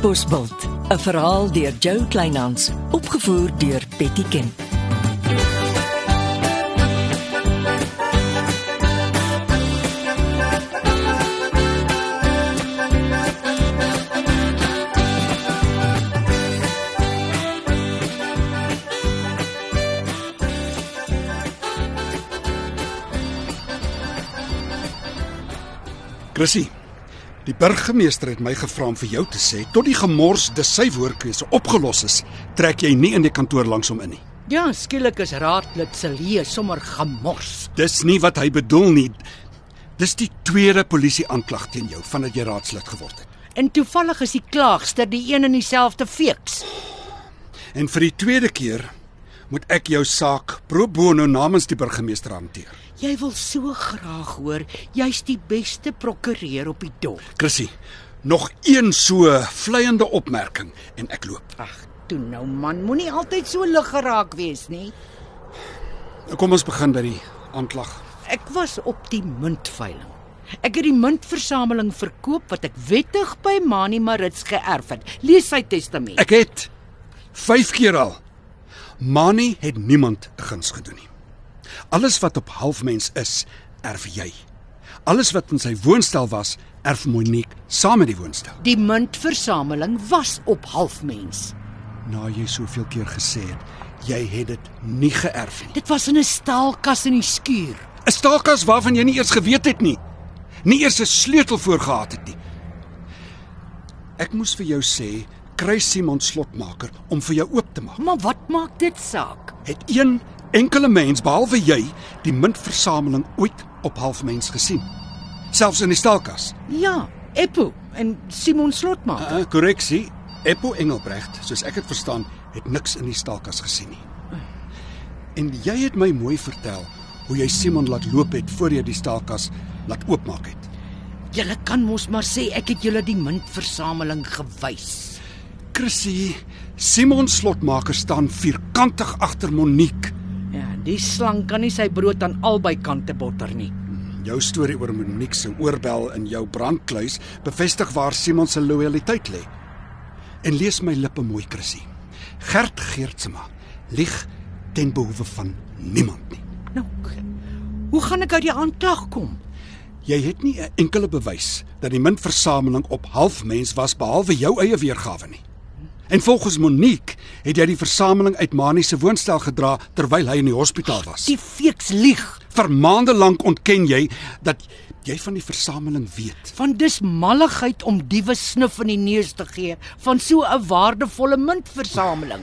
Bosbult, 'n verhaal deur Jo Kleinhans, opgevoer deur Betty Ken. Chrissy, die burgemeester het my gevra om vir jou te sê tot die gemors dis sy woordkeuse opgelos is, trek jy nie in die kantoor langs hom in nie. Ja, skielik is raadlid leë sommer gemors. Dis nie wat hy bedoel nie. Dis die tweede polisie aanklag teen jou vandat jy raadslid geword het. En toevallig is die klaagster die een en dieselfde feeks. En vir die tweede keer moet ek jou saak pro bono namens die burgemeester hanteer. Jy wil so graag hoor, jy's die beste prokureur op die dorp. Chrissy, nog een so vleiende opmerking en ek loop. Ag, toe nou man, moenie altyd so lig geraak wees nie. Kom ons begin by die aanklag. Ek was op die muntveiling. Ek het die muntversameling verkoop wat ek wettig by Mani Marits geërf het. Lees sy testament. Ek het 5 keer al Mani het niemand 'n guns gedoen nie. Alles wat op halfmens is, erf jy. Alles wat in sy woonstel was, erf Monique saam met die woonstel. Die muntversameling was op halfmens. Na jy soveel keer gesê het, jy het dit nie geërf nie. Dit was in 'n staalkas in die skuur. 'n Staalkas waarvan jy nie eers geweet het nie. Nie eers 'n sleutel voor gehad het nie. Ek moes vir jou sê, kry Simon slotmaker om vir jou oop te maak. Maar wat maak dit saak? Het een enkele mens behalwe jy die muntversameling ooit op halfmens gesien? Selfs in die staalkas. Ja, Eppo en Simon Slotmaker. Uh, korreksie. Eppo Engelbrecht, soos ek dit verstaan, het niks in die staalkas gesien nie. En jy het my mooi vertel hoe jy Simon laat loop het voor jy die staalkas laat oopmaak het. Julle kan mos maar sê ek het julle die muntversameling gewys. Chrissy, Simon Slotmaker staan vierkantig agter Monique. Die slang kan nie sy brood aan albei kante botter nie. Jou storie oor Monique se oorbel in jou brandkluis bevestig waar Simon se lojaliteit lê. En lees my lippe mooi, Chrissy. Gert Geertsma lieg ten behoewe van niemand nie. Nou, hoe gaan ek uit die aanklag kom? Jy het nie 'n enkele bewys dat die muntversameling op halfmens was behalwe jou eie weergawe nie. En volgens Monique het jy die versameling uit Mani se woonstel gedra terwyl hy in die hospitaal was. Die feeks lieg. Vir maande lank ontken jy dat jy van die versameling weet. Van dis malligheid om diewe snuf in die neus te gee van so 'n waardevolle muntversameling.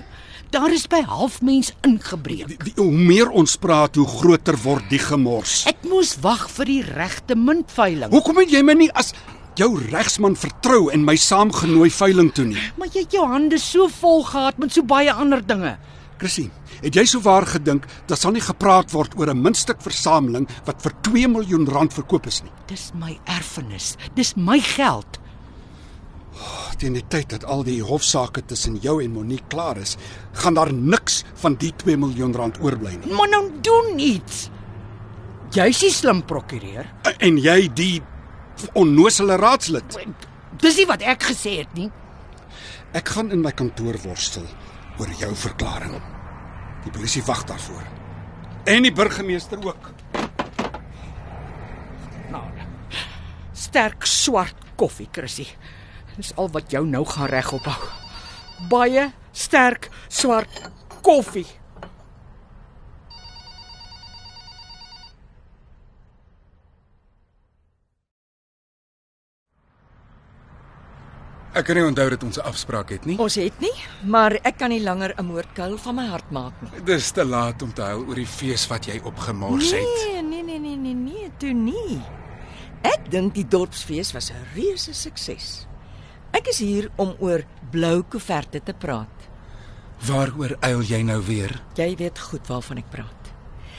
Daar is by halfmens ingebreek. Die, die, hoe meer ons praat, hoe groter word die gemors. Ek moes wag vir die regte muntveiling. Hoekom het jy my nie as jou regsman vertrou en my saamgenooi veiling toe nie? Maar jy het jou hande so vol gehad met so baie ander dinge. Chrissy, het jy souwaar gedink dat sal nie gepraat word oor 'n muntstuk versameling wat vir 2 miljoen rand verkoop is nie? Dis my erfenis. Dis my geld. Teen die tyd dat al die hofsaake tussen jou en Monique klaar is, gaan daar niks van die 2 miljoen rand oorbly nie. Maar nou doen iets. Jy's die slim prokureur. En jy die onnosele raadslid. Dis nie wat ek gesê het nie. Ek gaan in my kantoor worstel oor jou verklaring. Die polisie wag daarvoor. En die burgemeester ook. Nou. Sterk swart koffie, Chrissy. Dis al wat jou nou gaan regop hou. Baie sterk swart koffie. Ek kan nie onthou dat ons 'n afspraak het nie. Ons het nie, maar ek kan nie langer 'n moordkuil van my hart maak nie. Dis te laat om te huil oor die fees wat jy opgemors het. Nee, nee, nee, nee, nee, nee, toe nie. Ek dink die dorpsfees was 'n reuse sukses. Ek is hier om oor blou koeverte te praat. Waaroor eil jy nou weer? Jy weet goed waarvan ek praat.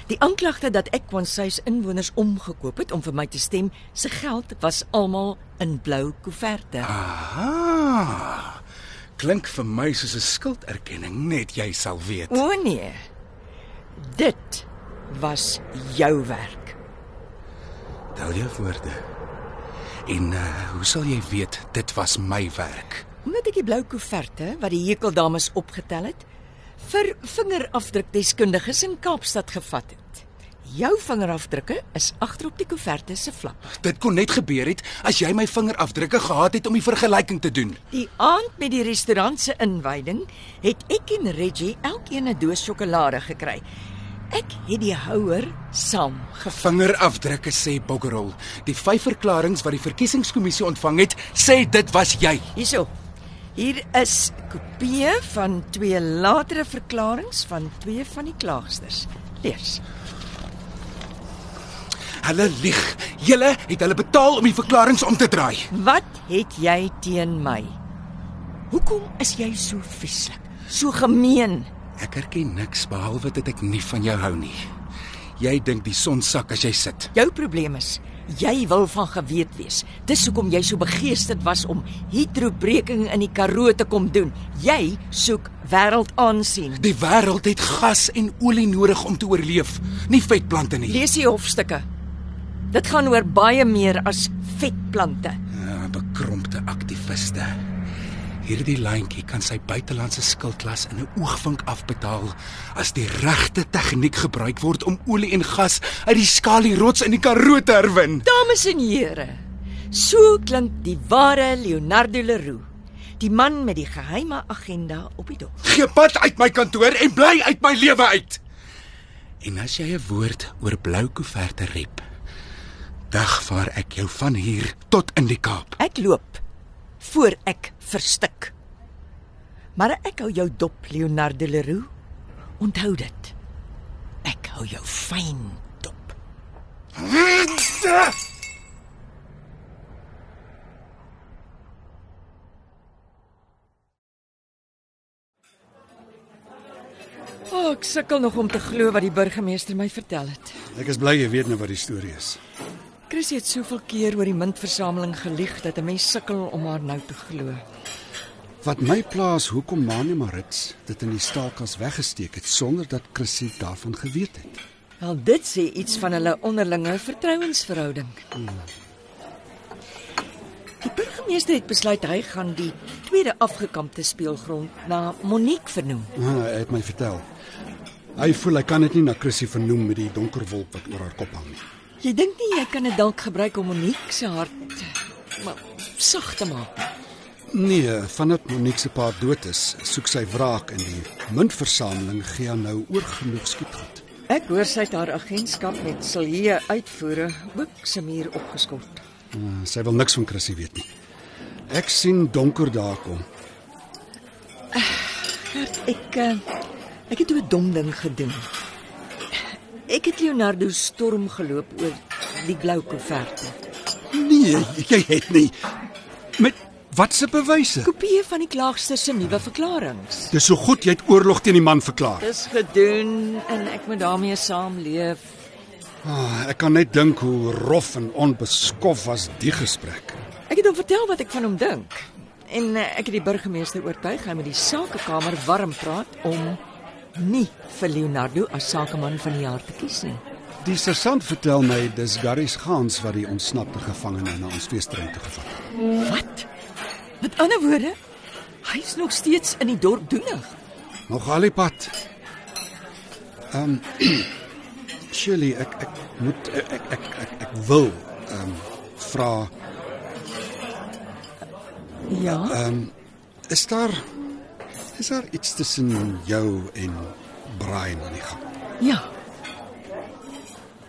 Die aanklagte dat ek Kwansuis inwoners omgekoop het om vir my te stem, se geld was almal in blou koeverte. Aha. Klink vir my soos 'n skulderkenning, net jy sal weet. O nee. Dit was jou werk. Tel jou woorde. En uh, hoe sal jy weet dit was my werk? Omdat ek die blou koeverte wat die hekeldames opgetel het, vir vingerafdrukdeskundiges in Kaapstad gevat het. Jou vingerafdrukke is agter op die koeverte se flap. Dit kon net gebeur het as jy my vingerafdrukke gehad het om die vergelyking te doen. Die aand met die restaurant se inwyding het ek en Reggie elkeen 'n doos sjokolade gekry. Ek het die houer saam Vingerafdrukke sê Boggerol. Die vyf verklaringe wat die verkiesingskommissie ontvang het, sê dit was jy. Hierso. Hier is kopieë van twee latere verklaringe van twee van die klaagsters. Lees. Hulle lieg. Julle het hulle betaal om die verklaringe om te draai. Wat het jy teen my? Hoekom is jy so vieslik? So gemeen? Ek erken niks behalwe dat ek nie van jou hou nie. Jy dink die son sak as jy sit. Jou probleem is jy wil van geweet wees. Dis hoekom jy so begeesterd was om hydrobreking in die Karoo te kom doen. Jy soek wêreldaansien. Die wêreld het gas en olie nodig om te oorleef, nie vetplante nie. Lees die hofstukke. Dit gaan oor baie meer as vetplante. Ja, bekrompte aktiviste. Hierdie lyntjie kan sy buitelandse skuldklas in 'n oogwink afbetaal as die regte tegniek gebruik word om olie en gas uit die skalierots in die Karoo te herwin. Dames en here, so klink die ware Leonardo Leroux, die man met die geheime agenda op die dop. Gee pad uit my kantoor en bly uit my lewe uit. En as jy 'n woord oor blou koeverte rep, dagvaar ek jou van hier tot in die Kaap. Ek loop voor ek verstik. Maar ek hou jou dop, Leonardo Leroux. Onthou dit. Ek hou jou fyn dop. O, oh, ek sukkel nog om te glo wat die burgemeester my vertel het. Ek is bly jy weet nou wat die storie is. Chris het soveel keer oor die muntversameling gelieg dat 'n mens sukkel om haar nou te glo. Wat my pla is hoekom Manie Marits dit in die staalkas weggesteek het sonder dat Chrissy daarvan geweet het. Wel dit sê iets van hulle onderlinge vertrouensverhouding. Die burgemeester het besluit hy gaan die tweede afgekampte speelgrond na Monique vernoem. Ah, hy het my vertel. Hy voel hy kan dit nie na Chrissy vernoem met die donker wolk wat oor haar kop hang nie. Jy dink nie jy kan dit dalk gebruik om Monique se hart maar sag te maak. Nee, vandat Monique se pa dood is, soek sy wraak in die muntversameling gee haar nou oorgenoeg skietgoed. Ek hoor sy het haar agentskap met Silje uitvoere ook se muur opgeskort. Uh, sy wil niks van Chrissy weet nie. Ek sien donker daar kom. Gert, ek eh, ek het 'n dom ding gedoen. Ek het Leonardo storm geloop oor die blou koeverte. Nee, jy het nie. Met watse bewyse? Kopieë van die klaagster se nuwe verklaringe. Dis so goed jy het oorlog teen die man verklaar. Dis gedoen en ek moet daarmee saamleef. Ah, ek kan net dink hoe rof en onbeskof was die gesprek. Ek het hom vertel wat ek van hom dink. En eh, ek het die burgemeester oortuig hy moet die sakekamer warm praat om nie vir Leonardo as sakeman van die jaar te kies nie. Die sergeant vertel my dis Garys Gans wat die ontsnapte gevangene na ons feesterrein toe gevat het. Wat? Met ander woorde, hy's nog steeds in die dorp doenig. Nog al die pad. Ehm um, Shirley, ek ek moet ek ek ek ek, ek wil ehm um, vra Ja. ehm um, is daar is daar iets tussen jou en Brian aan die gang? Ja.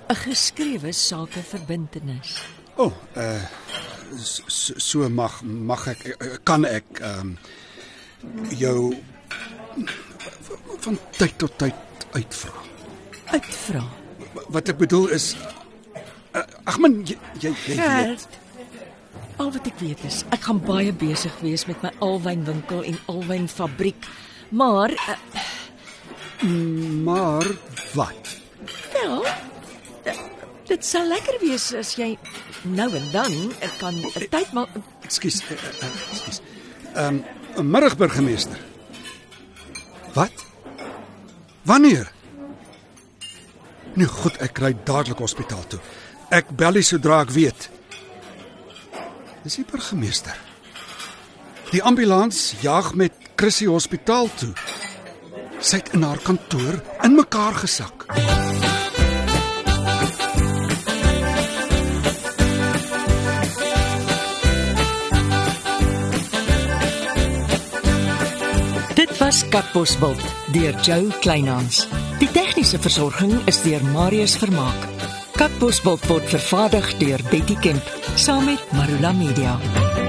'n Geskrewe sakeverbintenis. O, oh, uh so, so mag mag ek eh, kan ek ehm um, jou van tyd tot tyd uitvra. Uitvra. Wat ek bedoel is uh, ag man jy jy, jy weet. Al wat ek weet is ek gaan baie besig wees met my alwynwinkel en alwynfabriek. Maar uh, Maar wat? wel, uh, dit sal lekker wees as jy nou en dan ek kan 'n tyd maar Ekskuus, uh, uh, ekskuus. Ehm um, middag burgemeester. Wat? Wanneer? Nee, goed, ek ry dadelik hospitaal toe. Ek bel nie sodra ek weet. Dis die burgemeester. Die ambulans jaag met Chrissy hospitaal toe. Sy het in haar kantoor in mekaar gesak. Dit was Katbosveld deur Jo Kleinhans. Die tegniese versorging is deur Marius Vermaak. Katbosveld word vervaardig deur Betty Kemp saam met Marula Media.